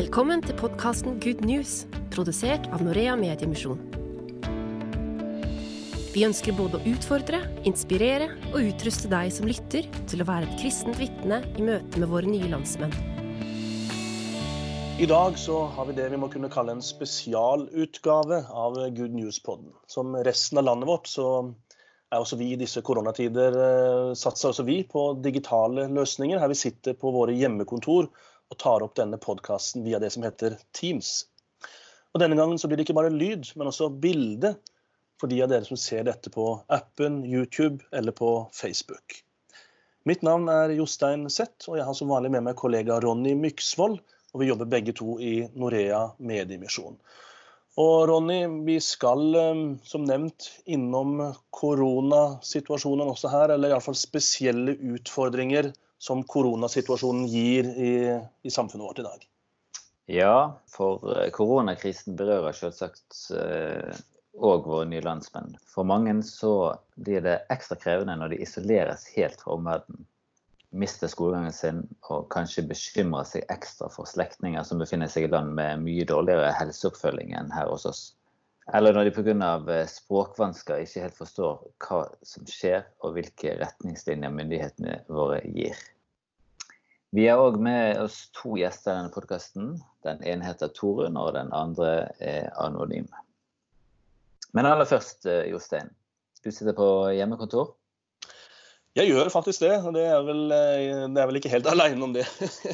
Velkommen til podkasten Good News, produsert av Norea Mediemisjon. Vi ønsker både å utfordre, inspirere og utruste deg som lytter, til å være et kristent vitne i møte med våre nye landsmenn. I dag så har vi det vi må kunne kalle en spesialutgave av Good News-podden. Som resten av landet vårt så er også vi i disse koronatider eh, satser også vi på digitale løsninger. Her vi sitter på våre hjemmekontor og tar opp denne podkasten via det som heter Teams. Og Denne gangen så blir det ikke bare lyd, men også bilde for de av dere som ser dette på appen, YouTube eller på Facebook. Mitt navn er Jostein Zett, og jeg har som vanlig med meg kollega Ronny Myksvold. Og vi jobber begge to i Norea Mediemisjon. Og Ronny, vi skal eh, som nevnt innom koronasituasjonen også her, eller iallfall spesielle utfordringer som koronasituasjonen gir i, i samfunnet vårt i dag. Ja, for eh, koronakrisen berører selvsagt òg eh, våre nye landsmenn. For mange så blir det ekstra krevende når de isoleres helt fra omverdenen. Mister skolegangen sin og kanskje bekymrer seg ekstra for slektninger som befinner seg i land med mye dårligere helseoppfølging enn her hos oss. Eller når de pga. Eh, språkvansker ikke helt forstår hva som skjer og hvilke retningslinjer myndighetene våre gir. Vi har òg med oss to gjester i denne podkasten. Den ene heter Torunn, og den andre er anonym. Men aller først, eh, Jostein. Du sitter på hjemmekontor? Jeg gjør faktisk det. og Det er vel, eh, det er vel ikke helt aleine om det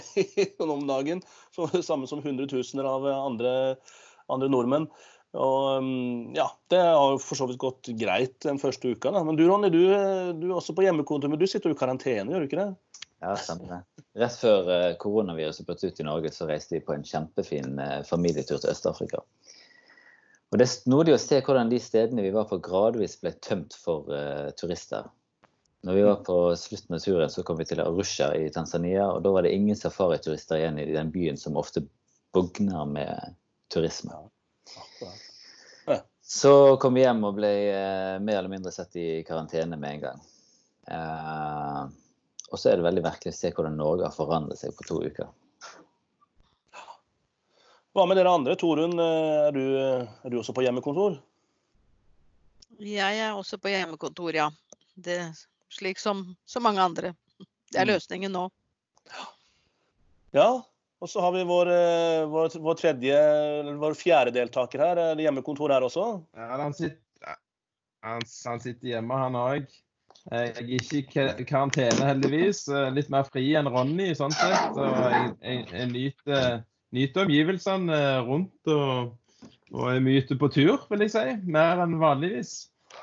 om dagen. Samme som hundretusener av andre, andre nordmenn. Og mm, ja, Det har for så vidt gått greit den første uka. Da. Men du Ronny, du, du, er også på hjemmekontor, men du sitter jo i karantene, gjør du ikke det? Ja, stemmer det. Rett før uh, koronaviruset brøt ut i Norge, så reiste vi på en kjempefin uh, familietur til Øst-Afrika. Og Det er snodig å se hvordan de stedene vi var på gradvis ble tømt for uh, turister. Når vi var på slutten av turen, så kom vi til Arusha i Tanzania. og Da var det ingen safariturister igjen i den byen som ofte bugner med turisme. Så kom vi hjem og ble uh, mer eller mindre satt i karantene med en gang. Eh, og så er det veldig merkelig å se hvordan Norge har forandret seg på to uker. Hva med dere andre? Torunn, er du, er du også på hjemmekontor? Jeg er også på hjemmekontor, ja. Det, slik som så mange andre. Det er mm. løsningen nå. Ja, og så har vi vår, eh, vår, vår, tredje, vår fjerde deltaker her. Er det hjemmekontor her også? Ja, han sitter, han, han sitter hjemme, han òg. Jeg er ikke i karantene, heldigvis. Litt mer fri enn Ronny, sånn sett. Og jeg, jeg, jeg nyter, nyter, omgivelsene rundt og, og er mye ute på tur, vil jeg si. Mer enn vanligvis.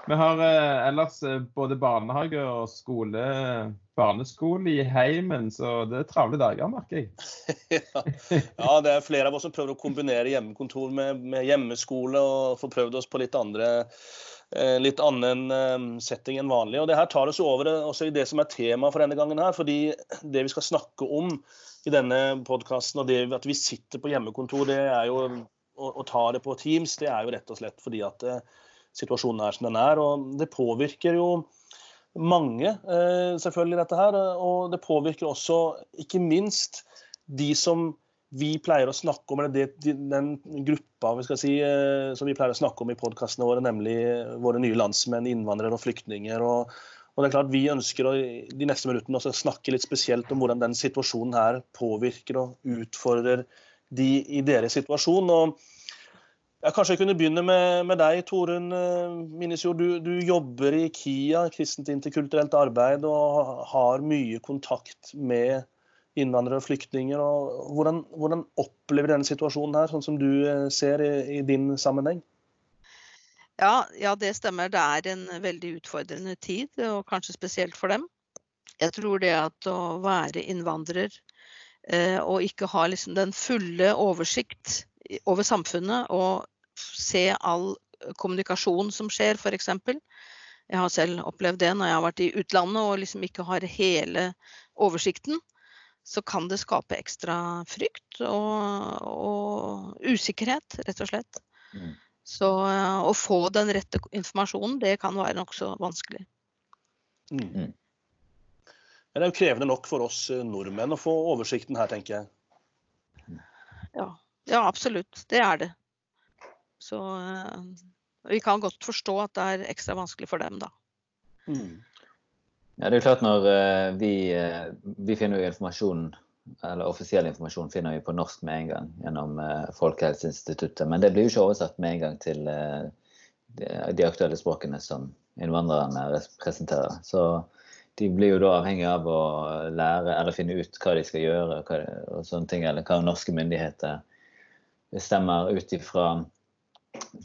Vi har eh, ellers eh, både barnehage og skole, barneskole i heimen, så det er travle dager, merker jeg. ja. det er flere av oss som prøver å kombinere hjemmekontor med, med hjemmeskole, og får prøvd oss på litt andre eh, litt annen eh, setting enn vanlig. Og det her tar oss over også i det som er tema for denne gangen her. fordi det vi skal snakke om i denne podkasten, og det at vi sitter på hjemmekontor, det er jo å, ta det på Teams, det er jo rett og slett fordi at situasjonen er som den er. Og det påvirker jo mange, eh, selvfølgelig, dette her. Og det påvirker også, ikke minst, de som vi pleier å snakke om, eller det, den gruppa vi skal si, eh, som vi pleier å snakke om i podkastene våre, nemlig våre nye landsmenn, innvandrere og flyktninger. Og, og, det er klart Vi ønsker å, de neste minuttene også snakke litt spesielt om hvordan den situasjonen her påvirker og utfordrer de i deres situasjon. og ja, kanskje jeg kunne begynne med, med deg, Torunn eh, Minnesjord. Du, du, jobber i KIA, kristent interkulturelt arbeid, og har mye kontakt med innvandrere og flyktninger. Og hvordan, hvordan opplever denne situasjonen her, sånn som du eh, ser i, i din sammenheng? Ja, ja, det stemmer. Det er en veldig utfordrende tid, og kanskje spesielt for dem. Jeg tror det at å være innvandrer eh, og ikke ha liksom den fulle oversikt over samfunnet og se all kommunikasjon som skjer, f.eks. Jeg har selv opplevd det når jeg har vært i utlandet og liksom ikke har hele oversikten. Så kan det skape ekstra frykt og, og usikkerhet, rett og slett. Mm. Så å få den rette informasjonen, det kan være nokså vanskelig. Mm. Men det er jo krevende nok for oss nordmenn å få oversikten her, tenker jeg. Ja. ja, absolutt. Det er det. Så eh, vi kan godt forstå at det er ekstra vanskelig for dem, da. Mm. Ja, det er klart når eh, vi, eh, vi finner jo informasjon, eller offisiell informasjon finner vi på norsk med en gang gjennom eh, Folkehelseinstituttet. Men det blir jo ikke oversatt med en gang til de aktuelle språkene som innvandrerne presenterer. Så de blir jo da avhengig av å lære eller finne ut hva de skal gjøre, hva, og sånne ting, eller hva norske myndigheter bestemmer ut ifra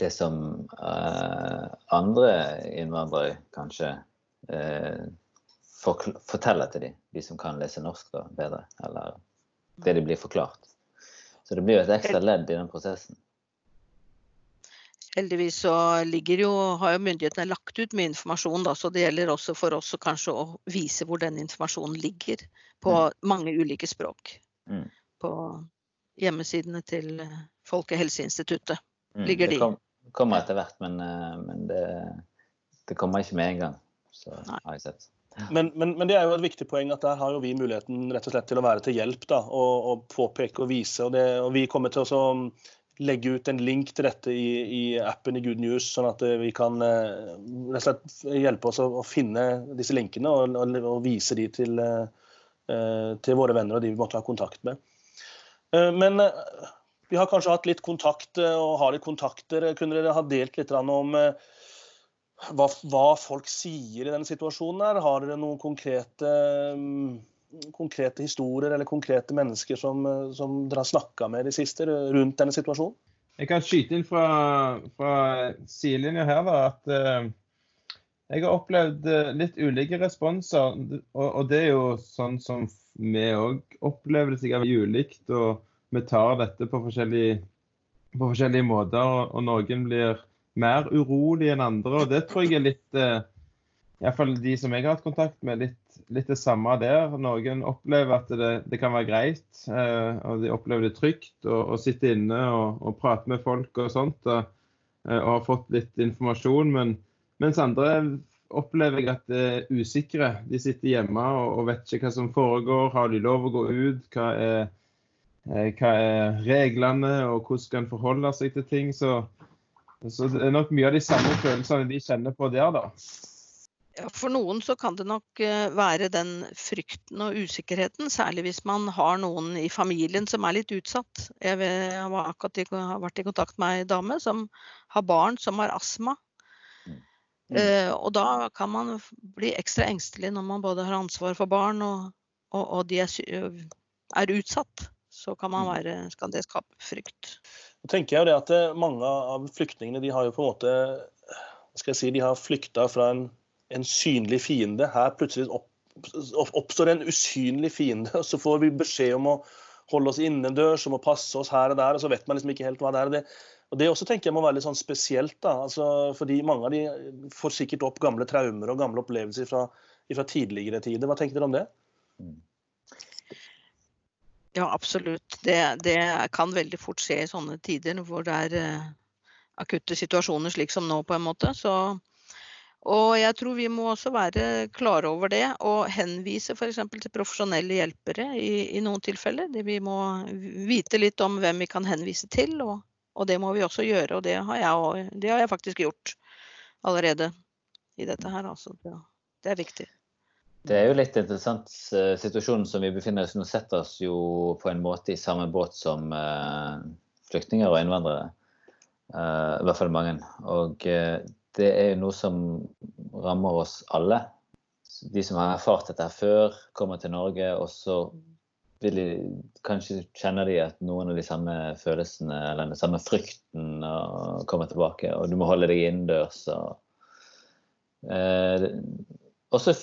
det som eh, andre innvandrere kanskje eh, for, forteller til dem, de som kan lese norsk da, bedre, eller det de blir forklart. Så det blir jo et ekstra ledd i den prosessen. Heldigvis så ligger jo, har jo myndighetene lagt ut mye informasjon, da, så det gjelder også for oss kanskje å vise hvor den informasjonen ligger på Mm. mange ulike språk. Mm. På hjemmesidene til Folkehelseinstituttet. Mm, Ligger det de? kom, kommer etter hvert, men, eh, men det, det kommer ikke med en gang. Så har jeg sett. Men, men, men det er jo et viktig poeng at der har jo vi muligheten rett og slett til å være til hjelp. da, Og, og påpeke og vise. Og, det, og vi kommer til å legge ut en link til dette i, i appen i Good News, sånn at eh, vi kan eh, rett og slett hjelpe oss å, å finne disse linkene og, og, og vise de til, eh, til våre venner og de vi måtte ha kontakt med. Eh, Men vi har kanskje hatt litt kontakt og har litt kontakter. Kunne dere ha delt litt om hva, hva folk sier i denne situasjonen? her? Har dere noen konkrete, mm, konkrete historier eller konkrete mennesker som, eh, som dere har snakka med i det siste rundt denne situasjonen? Jeg kan skyte inn fra, fra sidelinja her da, at eh, jeg har opplevd eh, litt ulike responser. Og, og det er jo sånn som vi òg opplever det sikkert ulikt. Og vi tar dette på forskjellige, på forskjellige måter. Og, og noen blir mer urolig enn andre. Og det tror jeg er litt eh, Iallfall de som jeg har hatt kontakt med, litt, litt det samme der. Noen opplever at det, det kan være greit, eh, og de opplever det trygt å, sitte inne og, og prate med folk og sånt. Og, eh, og har fått litt informasjon. Men, mens andre opplever jeg at det er usikre. De sitter hjemme og, og vet ikke hva som foregår. Har de lov å gå ut? Hva er, eh, hva er reglene, og hvordan skal en forholde seg til ting? Så, så det er nok mye av de samme følelsene de kjenner på der, da. Ja, For noen så kan det nok eh, være den frykten og usikkerheten, særlig hvis man har noen i familien som er litt utsatt. Jeg vet- jeg var akkurat i, har vært i kontakt med ei dame som har barn som har astma. Mm. Uh, og da kan man bli ekstra engstelig når man både har ansvar for barn og, og, og de er, er utsatt. Så kan, man Mm. være, kan det skape frykt. Nå tenker jeg jo det at eh, Mange av flyktningene de har jo på en måte skal jeg si, de har flykta fra en, en synlig fiende. Her plutselig opp, opp- oppstår en usynlig fiende, og så får vi beskjed om å holde oss innendørs, om å passe oss her og der, og så vet man liksom ikke helt hva det er. Det, og det også tenker jeg må være litt sånn spesielt, da, altså, fordi mange av de får sikkert opp gamle traumer og gamle opplevelser fra, fra tidligere tider. Hva tenker dere om det? Ja, absolutt. Det, det kan veldig fort skje i sånne tider hvor det er eh, akutte situasjoner slik som nå, på en måte. Så, og jeg tror vi må også være klare over det og henvise f.eks. til profesjonelle hjelpere i, i noen tilfeller. Det, vi må vite litt om hvem vi kan henvise til, og, og det må vi også gjøre. Og det har jeg, det har jeg faktisk gjort allerede i dette her. Altså. Det, det er viktig. Det er jo litt interessant eh, situasjonen som vi befinner oss i nå. Setter oss jo på en måte i samme båt som eh, flyktninger og innvandrere. Eh, I hvert fall mange. Og det er jo noe som rammer oss alle. De som har erfart dette her før, kommer til Norge, og så vil de, kanskje kjenner de at noen av de samme følelsene eller den samme frykten kommer tilbake. Og du må holde deg innendørs. Og, eh, og så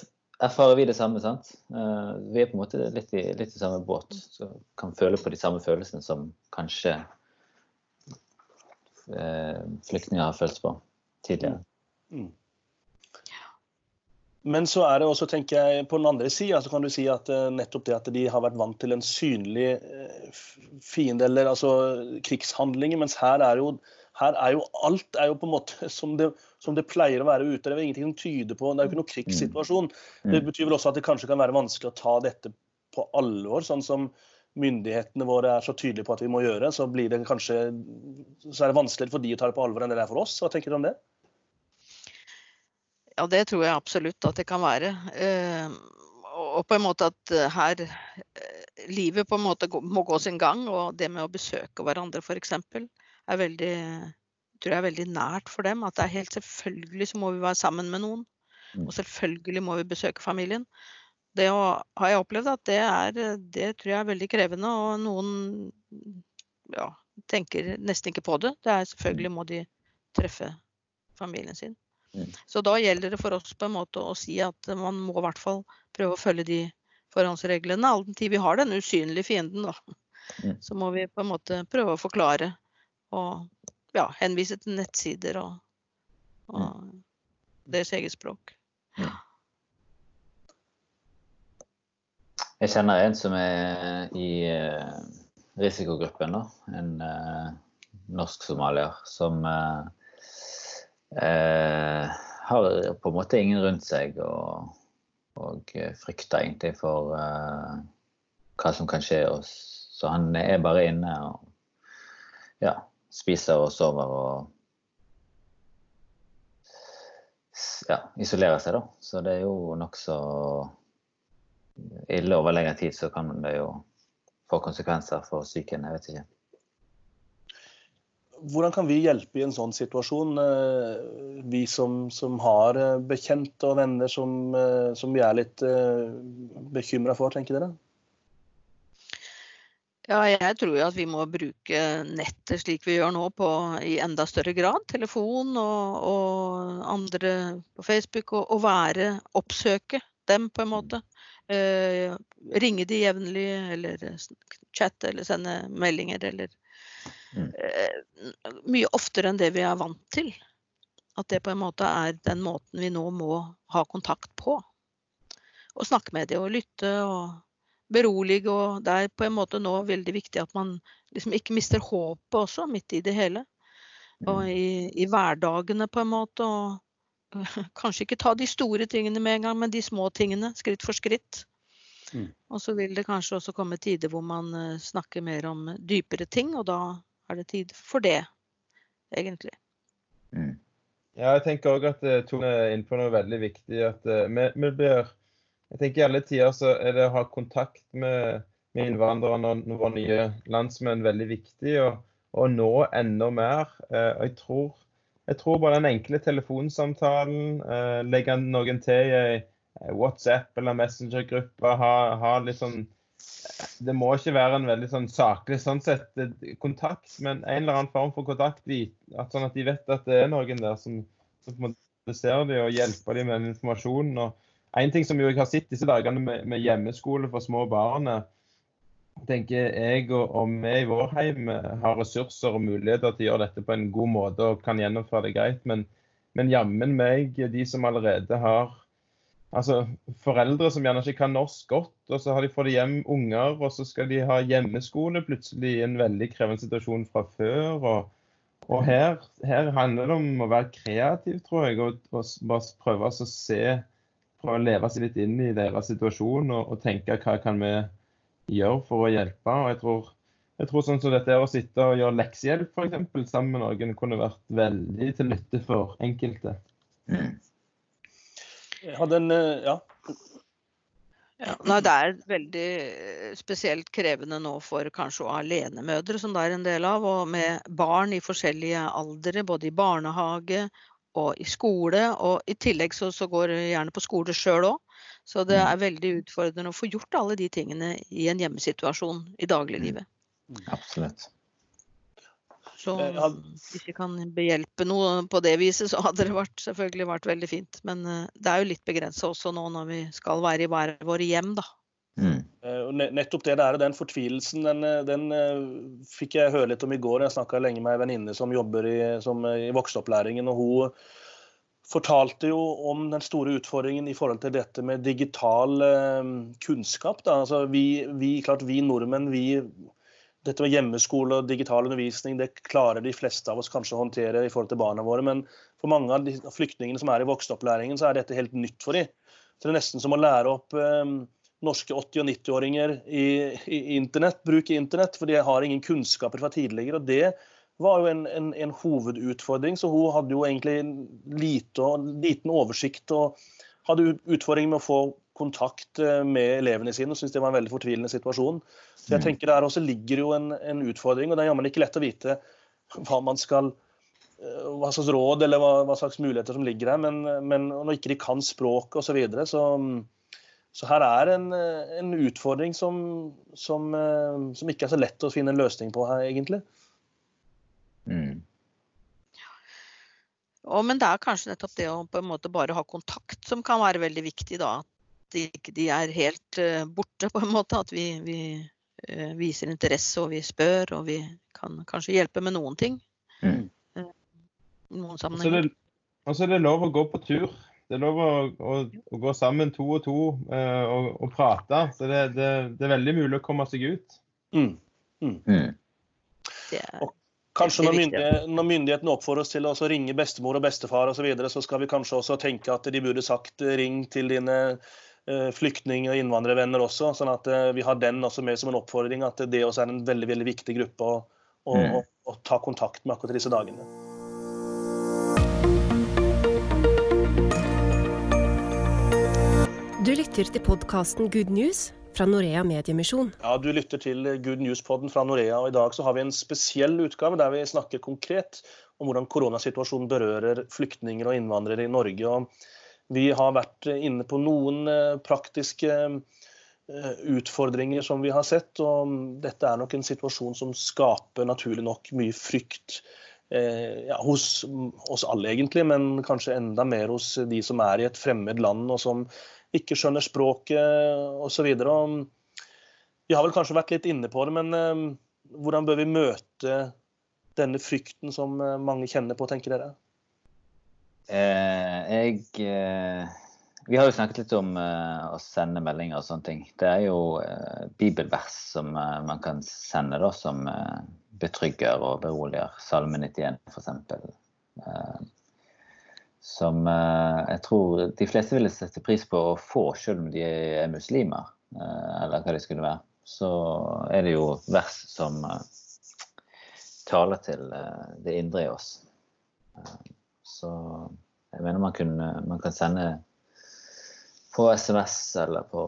erfarer vi det samme. sant? Eh, vi er på en måte litt i, litt i samme båt. Så kan føle på de samme følelsene som kanskje eh, flyktninger har følt på tidligere. Mm. Men så er det også, tenker jeg, på den andre sida så kan du si at eh, nettopp det at de har vært vant til en synlig fiende, eller altså krigshandlinger, mens her er jo her er jo alt er jo på en måte som det, som det pleier å være ute. Det er ingenting som tyder på Det er jo ikke noen krigssituasjon. Det Mm. betyr vel også at det kanskje kan være vanskelig å ta dette på alvor. Sånn som myndighetene våre er så tydelige på at vi må gjøre, så blir det kanskje så er det vanskeligere for de å ta det på alvor enn det er for oss. Hva tenker du om det? Ja, det tror jeg absolutt at det kan være. Eh, og på en måte at eh, her livet på en måte må gå sin gang, og det med å besøke hverandre f.eks. er veldig tror jeg er veldig nært for dem. At det er helt selvfølgelig så må vi være sammen med noen. Mm. Og selvfølgelig må vi besøke familien det har jeg opplevd at det er Det tror jeg er veldig krevende. Og noen ja, tenker nesten ikke på det. Det er selvfølgelig må de treffe familien sin. Mm. Så da gjelder det for oss på en måte å si at man må i hvert fall prøve å følge de forhåndsreglene. All den tid vi har den usynlige fienden, da. Mm. Så må vi på en måte prøve å forklare og ja, henvise til nettsider og, og deres eget språk. Ja. Jeg kjenner en som er i uh, risikogruppen, da. En uh, norsk somalier som uh, har på en måte ingen rundt seg og, og frykter egentlig for hva som kan skje. Og, så han er bare inne og ja, spiser og sover og ja, isolerer seg, da. Så det er jo nokså ille over lengre tid, så kan det jo få konsekvenser for psyken. Jeg vet ikke. Hvordan kan vi hjelpe i en sånn situasjon, eh, vi som, som har eh, bekjente og venner som, eh, som vi er litt bekymra for, tenker dere? Ja, jeg tror jo at vi må bruke nettet slik vi gjør nå på, i enda større grad. Telefon og, og andre på Facebook. Og, og være, oppsøke dem på en måte. Eh, ringe de jevnlig, eller chatte eller sende meldinger eller mm. eh, Mye oftere enn det vi er vant til. At det på en måte er den måten vi nå må ha kontakt på. Og snakke med dem og lytte og berolige. Og det er på en måte nå veldig viktig at man liksom ikke mister håpet også, midt i det hele. Og mm. i, i hverdagene, på en måte. Og kanskje ikke ta de store tingene med en gang, men de små tingene, skritt for skritt. Mm. Og så vil det kanskje også komme tider hvor man eh, snakker mer om dypere ting, og da er det tid for det, egentlig. Mm. Ja, jeg tenker òg at uh, Tone er inne på noe veldig viktig. at uh, vi, vi blir, jeg tenker I alle tider så er det å ha kontakt med, med innvandrerne og våre nye landsmenn veldig viktig. Og, og nå enda mer. Og jeg tror jeg tror bare den enkle telefonsamtalen, eh, legge noen til i ei WhatsApp eller Messenger-gruppe, ha, ha, litt sånn Det må ikke være en veldig sånn saklig sånn sett eh, kontakt, men en eller annen form for kontakt, at, sånn at de vet at det er noen der som, som ser dem og hjelper dem med informasjonen. Og en ting som jeg har sett disse dagene med, med hjemmeskole for små barn, tenker jeg og, vi i vår heim har ressurser og muligheter til å gjøre dette på en god måte og kan gjennomføre det greit. Men, men jammen meg, de som allerede har altså foreldre som gjerne ikke kan norsk godt, og så har de fått hjem unger, og så skal de ha hjemmeskole plutselig i en veldig krevende situasjon fra før. og, og her, her, handler det om å være kreativ, tror jeg, og, og bare prøve å se prøve å leve seg litt inn i deres situasjon og, og tenke hva kan vi gjøre for å hjelpe. og jeg tror, jeg tror sånn som dette er å sitte og gjøre leksehjelp for eksempel, sammen med noen kunne vært veldig til nytte for enkelte. Mm. Jeg hadde en, eh, ja. Ja, nei, det er veldig eh, spesielt krevende nå for kanskje alenemødre, som det er en del av, og med barn i forskjellige aldre, både i barnehage og i skole. Og i tillegg så, så går jeg gjerne på skole sjøl òg. Så det mm. er veldig utfordrende å få gjort alle de tingene i en hjemmesituasjon i dagliglivet. Mm. Absolutt. Så eh, hvis vi kan behjelpe noe på det viset, så hadde det vært, selvfølgelig vært veldig fint. Men eh, det er jo litt begrensa også nå når vi skal være i hver våre hjem, da. Mm. Eh, nettopp det der, den fortvilelsen, den, den fikk jeg høre litt om i går. Jeg snakka lenge med ei venninne som jobber i, som, i voksenopplæringen. og hun fortalte jo om den store utfordringen i forhold til dette med digital eh, kunnskap. Altså vi, vi, klart vi nordmenn, vi, dette med hjemmeskole og digital undervisning, det klarer de fleste av oss kanskje å håndtere i forhold til barna våre. Men for mange av de flyktningene som er i voksenopplæringen, så er dette helt nytt for dem. Så det er nesten som å lære opp eh, norske 80- og 90-åringer i, i internett, bruker internett, for de har ingen kunnskaper fra tidligere. og det var jo en, en, en, hovedutfordring. Så hun hadde jo egentlig lite, liten oversikt og hadde utfordringer med å få kontakt eh, med elevene sine og syntes det var en veldig fortvilende situasjon. Så jeg mm. tenker Der også ligger jo en, en utfordring, og det er jammen ikke lett å vite hva man skal eh, hva slags råd eller hva, hva slags muligheter som ligger der. Men, men når ikke de kan språket osv., så, videre, så så her er en, en utfordring som, som, eh, som, ikke er så lett å finne en løsning på her, egentlig. Mm. Og, men det er kanskje nettopp det å på en måte bare ha kontakt som kan være veldig viktig. da. At de, de er helt uh, borte, på en måte. At vi, vi uh, viser interesse og vi spør og vi kan kanskje hjelpe med noen ting. Mm. Uh, noen sammenhenger. Og så er det lov å gå på tur. Det er lov å, å, å gå sammen to og to og, og prate. Så det, det, det, er veldig mulig å komme seg ut. Mm. Mm. mm. Kanskje når, myndighet, når myndighetene oppfordrer oss til å ringe bestemor og bestefar osv., så, videre, så skal vi kanskje også tenke at de burde sagt eh, ring til dine uh, flyktning- og innvandrervenner også. Sånn at uh, vi har den også med som en oppfordring, at det også er en veldig veldig viktig gruppe å, å, mm. å, å ta kontakt med akkurat disse dagene. Du lytter til podkasten Good News fra Norea Mediemisjon. Ja, Du lytter til Good News-podden fra Norea, og i dag så har vi en spesiell utgave der vi snakker konkret om hvordan koronasituasjonen berører flyktninger og innvandrere i Norge. Og vi har vært inne på noen eh, praktiske eh, utfordringer som vi har sett, og dette er nok en situasjon som skaper naturlig nok mye frykt. Eh, ja, hos oss alle, egentlig, men kanskje enda mer hos de som er i et fremmed land og som ikke skjønner språket osv. Vi har vel kanskje vært litt inne på det, men eh, hvordan bør vi møte denne frykten som eh, mange kjenner på, tenker dere? Eh, jeg eh, Vi har jo snakket litt om eh, å sende meldinger og sånne ting. Det er jo eh, bibelvers som man kan sende, da, som betrygger og beroliger. Salme 91 f.eks. Eh, som eh, jeg tror de fleste ville sette pris på å få, selv om de er muslimer, eh, eller hva de skulle være. Så er det jo vers som eh, taler til det indre i oss. Så jeg mener man, kunne, man kan sende på SMS eller på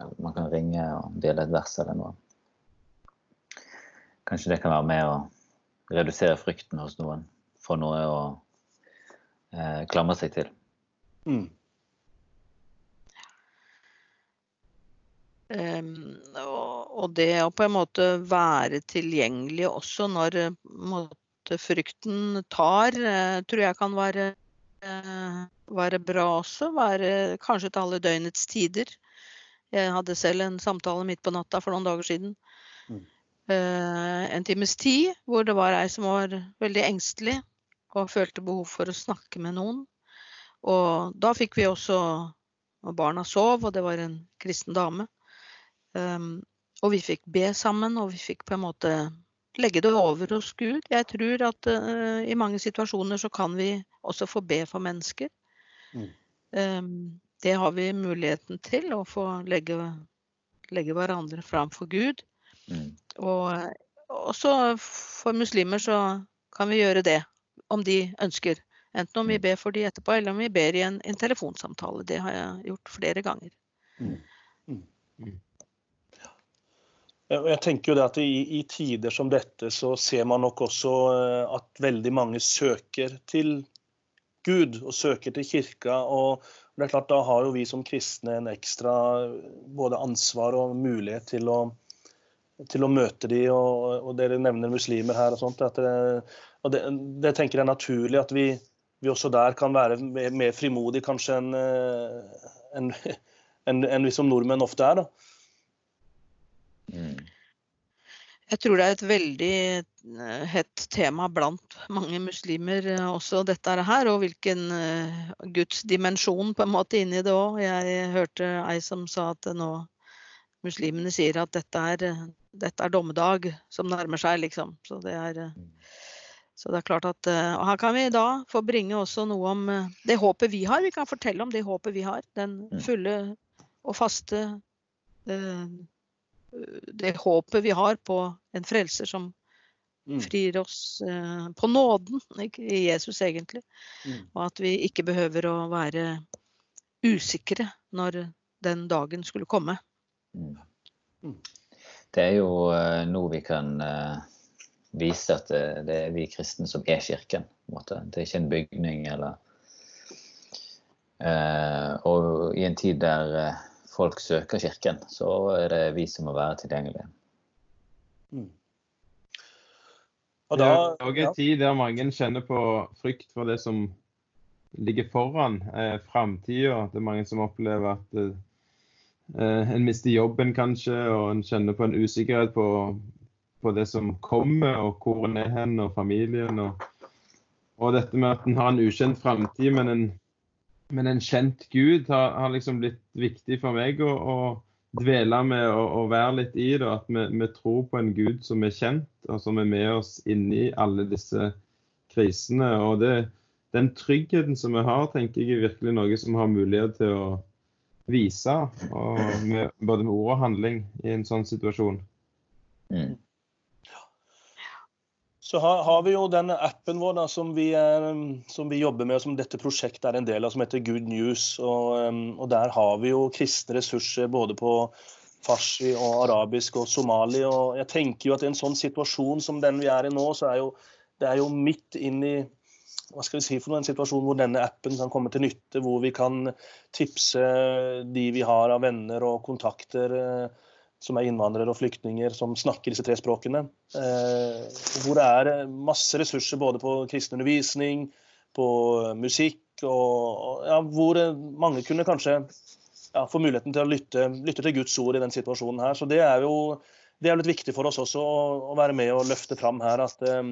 eller Man kan ringe og dele et vers eller noe. Kanskje det kan være med å redusere frykten hos noen for noe å eh, klamre seg til. Mm. Um, og, det å på en måte være tilgjengelig også når måte, frykten tar, uh, tror jeg kan være, uh, være bra også. Være kanskje til alle døgnets tider. Jeg hadde selv en samtale midt på natta for noen dager siden. Mm. Uh, en times tid hvor det var ei som var veldig engstelig og følte behov for å snakke med noen. Og da fikk vi også Og barna sov, og det var en kristen dame. Um, og vi fikk be sammen, og vi fikk på en måte legge det over hos Gud. Jeg tror at uh, i mange situasjoner så kan vi også få be for mennesker. Mm. Um, det har vi muligheten til, å få legge, legge hverandre fram for Gud. Mm. Og også for muslimer så kan vi gjøre det om de ønsker. Enten om vi mm. ber for de etterpå, eller om vi ber i en, en telefonsamtale. Det har jeg gjort flere ganger. Mm. Mm. mm. Jeg tenker jo det at i, i, tider som dette så ser man nok også eh, at veldig mange søker til Gud og søker til kirka. og det er klart Da har jo vi som kristne en ekstra både ansvar og mulighet til å, til å møte de, og, og Dere nevner muslimer her. og sånt, at det, og det, det, tenker jeg er naturlig at vi, vi også der kan være mer, mer frimodige kanskje enn en, en, en vi som nordmenn ofte er. Mm. Jeg tror det er et veldig eh, hett tema blant mange muslimer eh, også dette her, og hvilken gudsdimensjon Guds dimensjon på en måte inni det òg. Jeg hørte ei som sa at nå muslimene sier at dette er, dette er dommedag som nærmer seg, liksom. Så det er uh, så det er klart at, eh, og Her kan vi da få bringe også noe om eh, det håpet vi har. Vi kan fortelle om det håpet vi har. Den mm. fulle og faste det, det håpet vi har på en frelser som Mm. frir oss eh, på nåden, i Jesus egentlig. Mm. Og at vi ikke behøver å være usikre når den dagen skulle komme. Mm. Det er jo eh, nå vi kan eh, vise at det, det er vi kristne som er kirken. på en måte. Det er ikke en bygning eller eh, Og i en tid der eh, folk søker kirken, så er det vi som må være tilgjengelige. Mm. Det Og da, er òg en tid der mange kjenner på frykt for det som ligger foran, eh, framtida. Det er mange som opplever at eh, eh, en mister jobben kanskje, og en kjenner på en usikkerhet på, på det som kommer, og hvor en er hen, og familien. Og, og dette med at en har en ukjent framtid, men, en- men en kjent Gud har, har liksom blitt viktig for meg å, å dvele med og, være litt i det. At vi, vi tror på en Gud som er kjent, og som er med oss inni alle disse krisene. Og det, den tryggheten som vi har, tenker jeg er virkelig noe som har mulighet til å vise. Og med, både med ord og handling i en sånn situasjon. Mm. Så har, har vi jo den appen vår da, som, vi er, som vi jobber med, og som dette prosjektet er en del av, som heter Good News. Og, um, og Der har vi jo kristne ressurser både på farsi og arabisk og somali. og jeg tenker jo at I en sånn situasjon som den vi er i nå, så er jo det er jo midt inn i hva skal vi si for noe, en situasjon hvor denne appen kan komme til nytte. Hvor vi kan tipse de vi har av venner og kontakter eh, som er innvandrere og flyktninger som snakker disse tre språkene. Eh, hvor det er masse ressurser både på kristen undervisning, på musikk, og, ja, hvor eh, mange kunne kanskje ja, få muligheten til å lytte, lytte til Guds ord i den situasjonen her. Så det er jo det er litt viktig for oss også å, være med og løfte fram her at eh,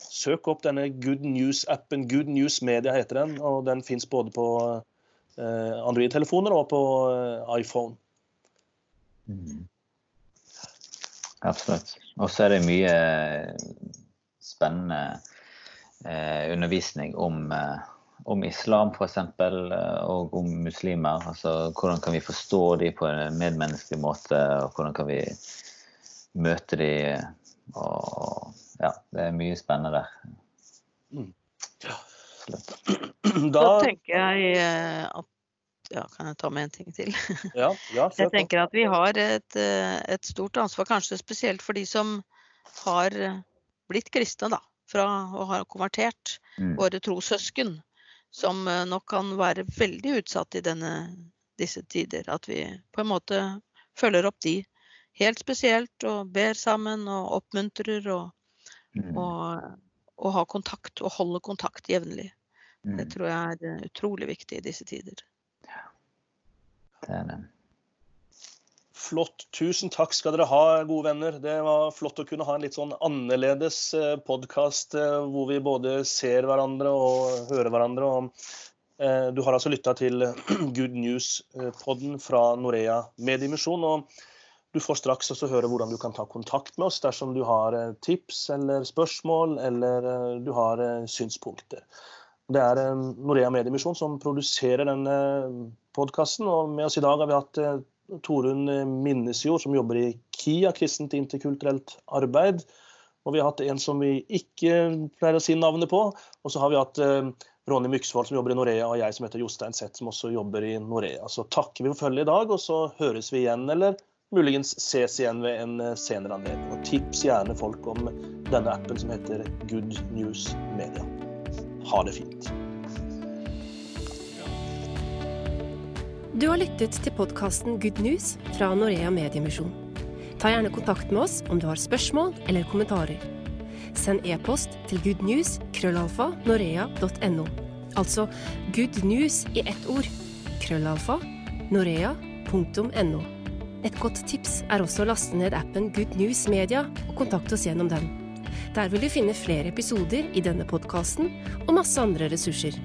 søk opp denne Good News-appen. Good News Media heter den, og den fins både på eh, Android-telefoner og på eh, iPhone. Mm. Absolutt. Og så er det mye spennende eh, undervisning om, eh, om islam f.eks. og om muslimer. Altså hvordan kan vi forstå dem på en medmenneskelig måte, og hvordan kan vi møte dem. Og ja, det er mye spennende der. Mm. Ja. Da Da, tenker jeg eh, at ja, Kan jeg ta med en ting til? ja, ja, Jeg tenker at vi har et, eh, et stort ansvar, kanskje spesielt for de som har eh, blitt kristne, da. Fra å ha konvertert. Mm. Våre trossøsken. Som nok kan være veldig utsatt i denne, disse tider. At vi på en måte følger opp de helt spesielt og ber sammen og oppmuntrer og, Mm. Og, og ha kontakt og holde kontakt jevnlig. Det Mm. tror jeg er eh, utrolig viktig i disse tider. Det er det. Flott. Tusen takk skal dere ha, gode venner. Det var flott å kunne ha en litt sånn annerledes podkast hvor vi både ser hverandre og hører hverandre. Og, eh, du har altså lytta til Good News-podden fra Norea Mediemisjon. og du får straks også høre hvordan du kan ta kontakt med oss dersom du har eh, tips eller spørsmål eller eh, du har eh, synspunkter. Det er Norea Mediemisjon som produserer denne podkasten. Og med oss i dag har vi hatt Torunn Minnesjord, som jobber i KIA, kristent interkulturelt arbeid. Og vi har hatt en som vi ikke pleier å si navnet på. Og så har vi hatt Ronny Myksvold som jobber i Norea, og jeg som heter Jostein Seth, som også jobber i Norea. Så takker vi for følget i dag, og så høres vi igjen, eller muligens ses igjen ved en eh, senere anledning. Og tips gjerne folk om denne appen som heter Good News Media. Ha det fint. Du har lyttet til podkasten Good News fra Norea Mediemisjon. Ta gjerne kontakt med oss om du har spørsmål eller kommentarer. Send e-post til goodnews-norea.no Altså good news i ett ord. Krøllalfa norea.no. Et godt tips er også å laste ned appen Good News Media og kontakte oss gjennom den. Der vil du finne flere episoder i denne podkasten og masse andre ressurser.